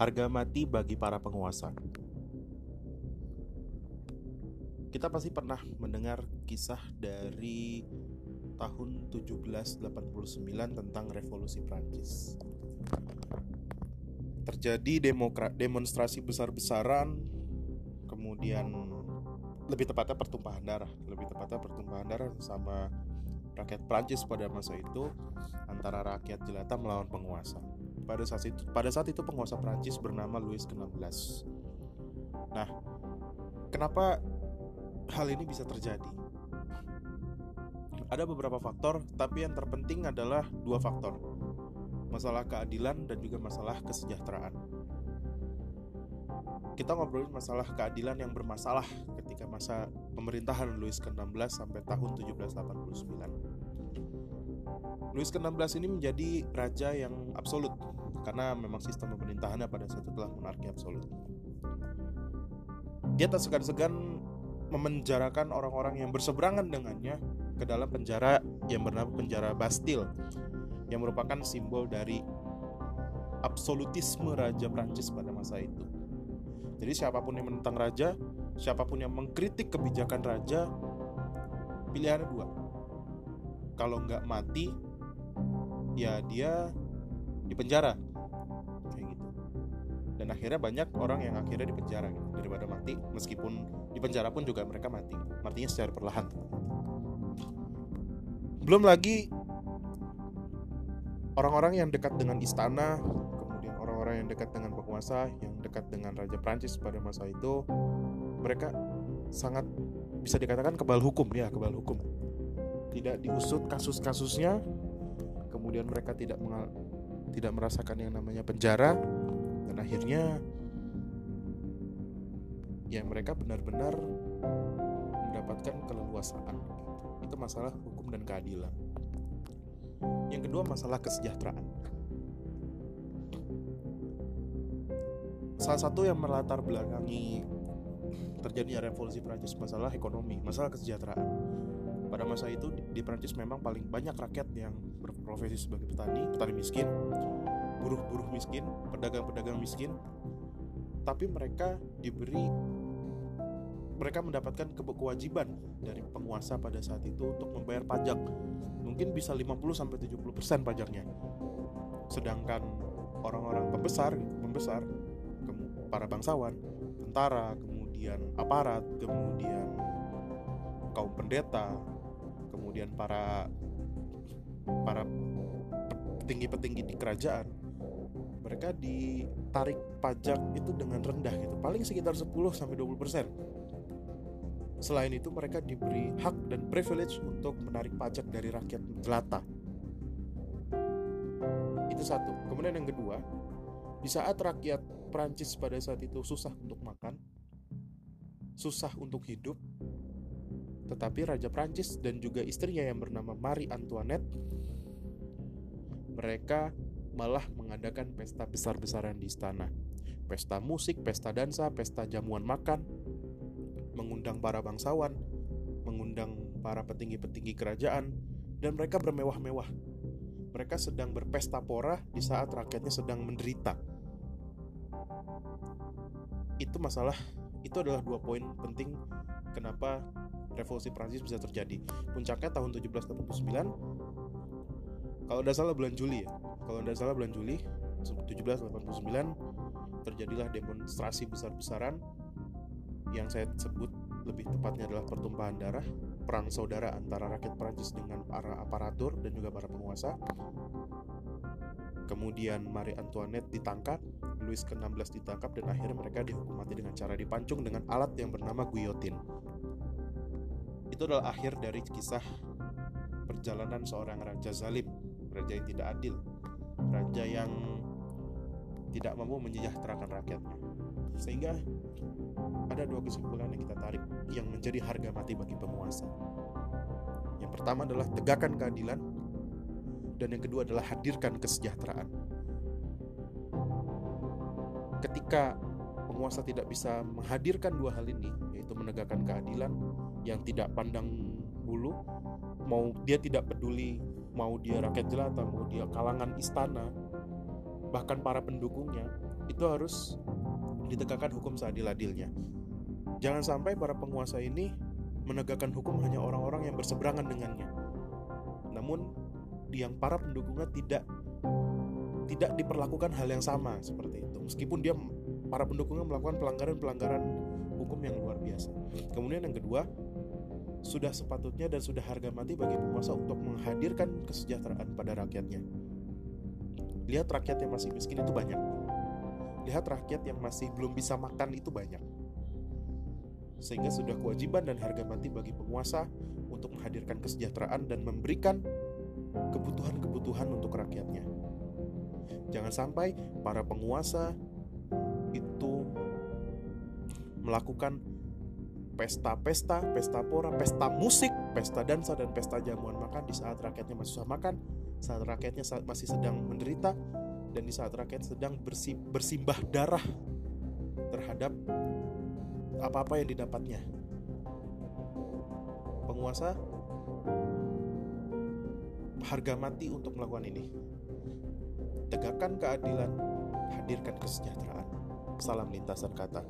Harga mati bagi para penguasa. Kita pasti pernah mendengar kisah dari tahun 1789 tentang revolusi Prancis. Terjadi demokra demonstrasi besar-besaran, kemudian lebih tepatnya pertumpahan darah, lebih tepatnya pertumpahan darah sama rakyat Prancis pada masa itu antara rakyat jelata melawan penguasa. Pada saat itu, pada saat itu penguasa Prancis bernama Louis XVI. Nah, kenapa hal ini bisa terjadi? Ada beberapa faktor, tapi yang terpenting adalah dua faktor. Masalah keadilan dan juga masalah kesejahteraan. Kita ngobrolin masalah keadilan yang bermasalah ketika masa pemerintahan Louis XVI sampai tahun 1789. Louis XVI ini menjadi raja yang absolut karena memang sistem pemerintahannya pada saat itu telah monarki absolut. Dia tak segan-segan memenjarakan orang-orang yang berseberangan dengannya ke dalam penjara yang bernama penjara Bastille yang merupakan simbol dari absolutisme Raja Prancis pada masa itu. Jadi siapa pun yang menentang raja, siapa pun yang mengkritik kebijakan raja, pilihannya dua. Kalau nggak mati, ya dia di penjara. Dan akhirnya banyak orang yang akhirnya di penjara gitu daripada mati, meskipun di penjara pun juga mereka mati, matinya secara perlahan. Belum lagi orang-orang yang dekat dengan istana orang-orang yang dekat dengan penguasa, yang dekat dengan Raja Prancis pada masa itu, mereka sangat bisa dikatakan kebal hukum ya, kebal hukum. Tidak diusut kasus-kasusnya, kemudian mereka tidak tidak merasakan yang namanya penjara, akhirnya ya mereka benar-benar mendapatkan keleluasaan. Itu masalah hukum dan keadilan. Yang kedua masalah kesejahteraan salah satu yang melatar belakangi terjadinya revolusi Prancis masalah ekonomi, masalah kesejahteraan. Pada masa itu di Prancis memang paling banyak rakyat yang berprofesi sebagai petani, petani miskin, buruh-buruh miskin, pedagang-pedagang miskin. Tapi mereka diberi mereka mendapatkan kewajiban dari penguasa pada saat itu untuk membayar pajak. Mungkin bisa 50 sampai 70% pajaknya. Sedangkan orang-orang pembesar, pembesar para bangsawan, tentara, kemudian aparat, kemudian kaum pendeta, kemudian para para petinggi-petinggi di kerajaan mereka ditarik pajak itu dengan rendah gitu. Paling sekitar 10 sampai 20 persen. Selain itu mereka diberi hak dan privilege untuk menarik pajak dari rakyat jelata. Itu satu. Kemudian yang kedua di saat rakyat Prancis pada saat itu susah untuk makan, susah untuk hidup, tetapi Raja Prancis dan juga istrinya yang bernama Marie Antoinette mereka malah mengadakan pesta besar-besaran di istana. Pesta musik, pesta dansa, pesta jamuan makan, mengundang para bangsawan, mengundang para petinggi-petinggi kerajaan, dan mereka bermewah-mewah. Mereka sedang berpesta pora di saat rakyatnya sedang menderita itu masalah itu adalah dua poin penting kenapa revolusi Prancis bisa terjadi. Puncaknya tahun 1789 kalau tidak salah bulan Juli ya. Kalau tidak salah bulan Juli 1789 terjadilah demonstrasi besar-besaran yang saya sebut lebih tepatnya adalah pertumpahan darah, perang saudara antara rakyat Prancis dengan para aparatur dan juga para penguasa. Kemudian Marie Antoinette ditangkap, Louis ke-16 ditangkap dan akhirnya mereka dihukum mati dengan cara dipancung dengan alat yang bernama guillotine. Itu adalah akhir dari kisah perjalanan seorang raja zalim, raja yang tidak adil, raja yang tidak mampu menyejahterakan rakyatnya. Sehingga ada dua kesimpulan yang kita tarik yang menjadi harga mati bagi penguasa. Yang pertama adalah tegakkan keadilan dan yang kedua adalah hadirkan kesejahteraan. Ketika penguasa tidak bisa menghadirkan dua hal ini, yaitu menegakkan keadilan yang tidak pandang bulu, mau dia tidak peduli mau dia rakyat jelata, mau dia kalangan istana, bahkan para pendukungnya itu harus ditegakkan hukum seadil-adilnya. Jangan sampai para penguasa ini menegakkan hukum hanya orang-orang yang berseberangan dengannya. Namun yang para pendukungnya tidak tidak diperlakukan hal yang sama seperti itu. Meskipun dia para pendukungnya melakukan pelanggaran-pelanggaran hukum yang luar biasa. Kemudian yang kedua, sudah sepatutnya dan sudah harga mati bagi penguasa untuk menghadirkan kesejahteraan pada rakyatnya. Lihat rakyat yang masih miskin itu banyak. Lihat rakyat yang masih belum bisa makan itu banyak. Sehingga sudah kewajiban dan harga mati bagi penguasa untuk menghadirkan kesejahteraan dan memberikan kebutuhan-kebutuhan untuk rakyatnya. Jangan sampai para penguasa itu melakukan pesta-pesta, pesta pora, pesta musik, pesta dansa dan pesta jamuan makan di saat rakyatnya masih susah makan, saat rakyatnya masih sedang menderita dan di saat rakyat sedang bersimbah darah terhadap apa-apa yang didapatnya. Penguasa harga mati untuk melakukan ini. Tegakkan keadilan, hadirkan kesejahteraan. Salam lintasan kata.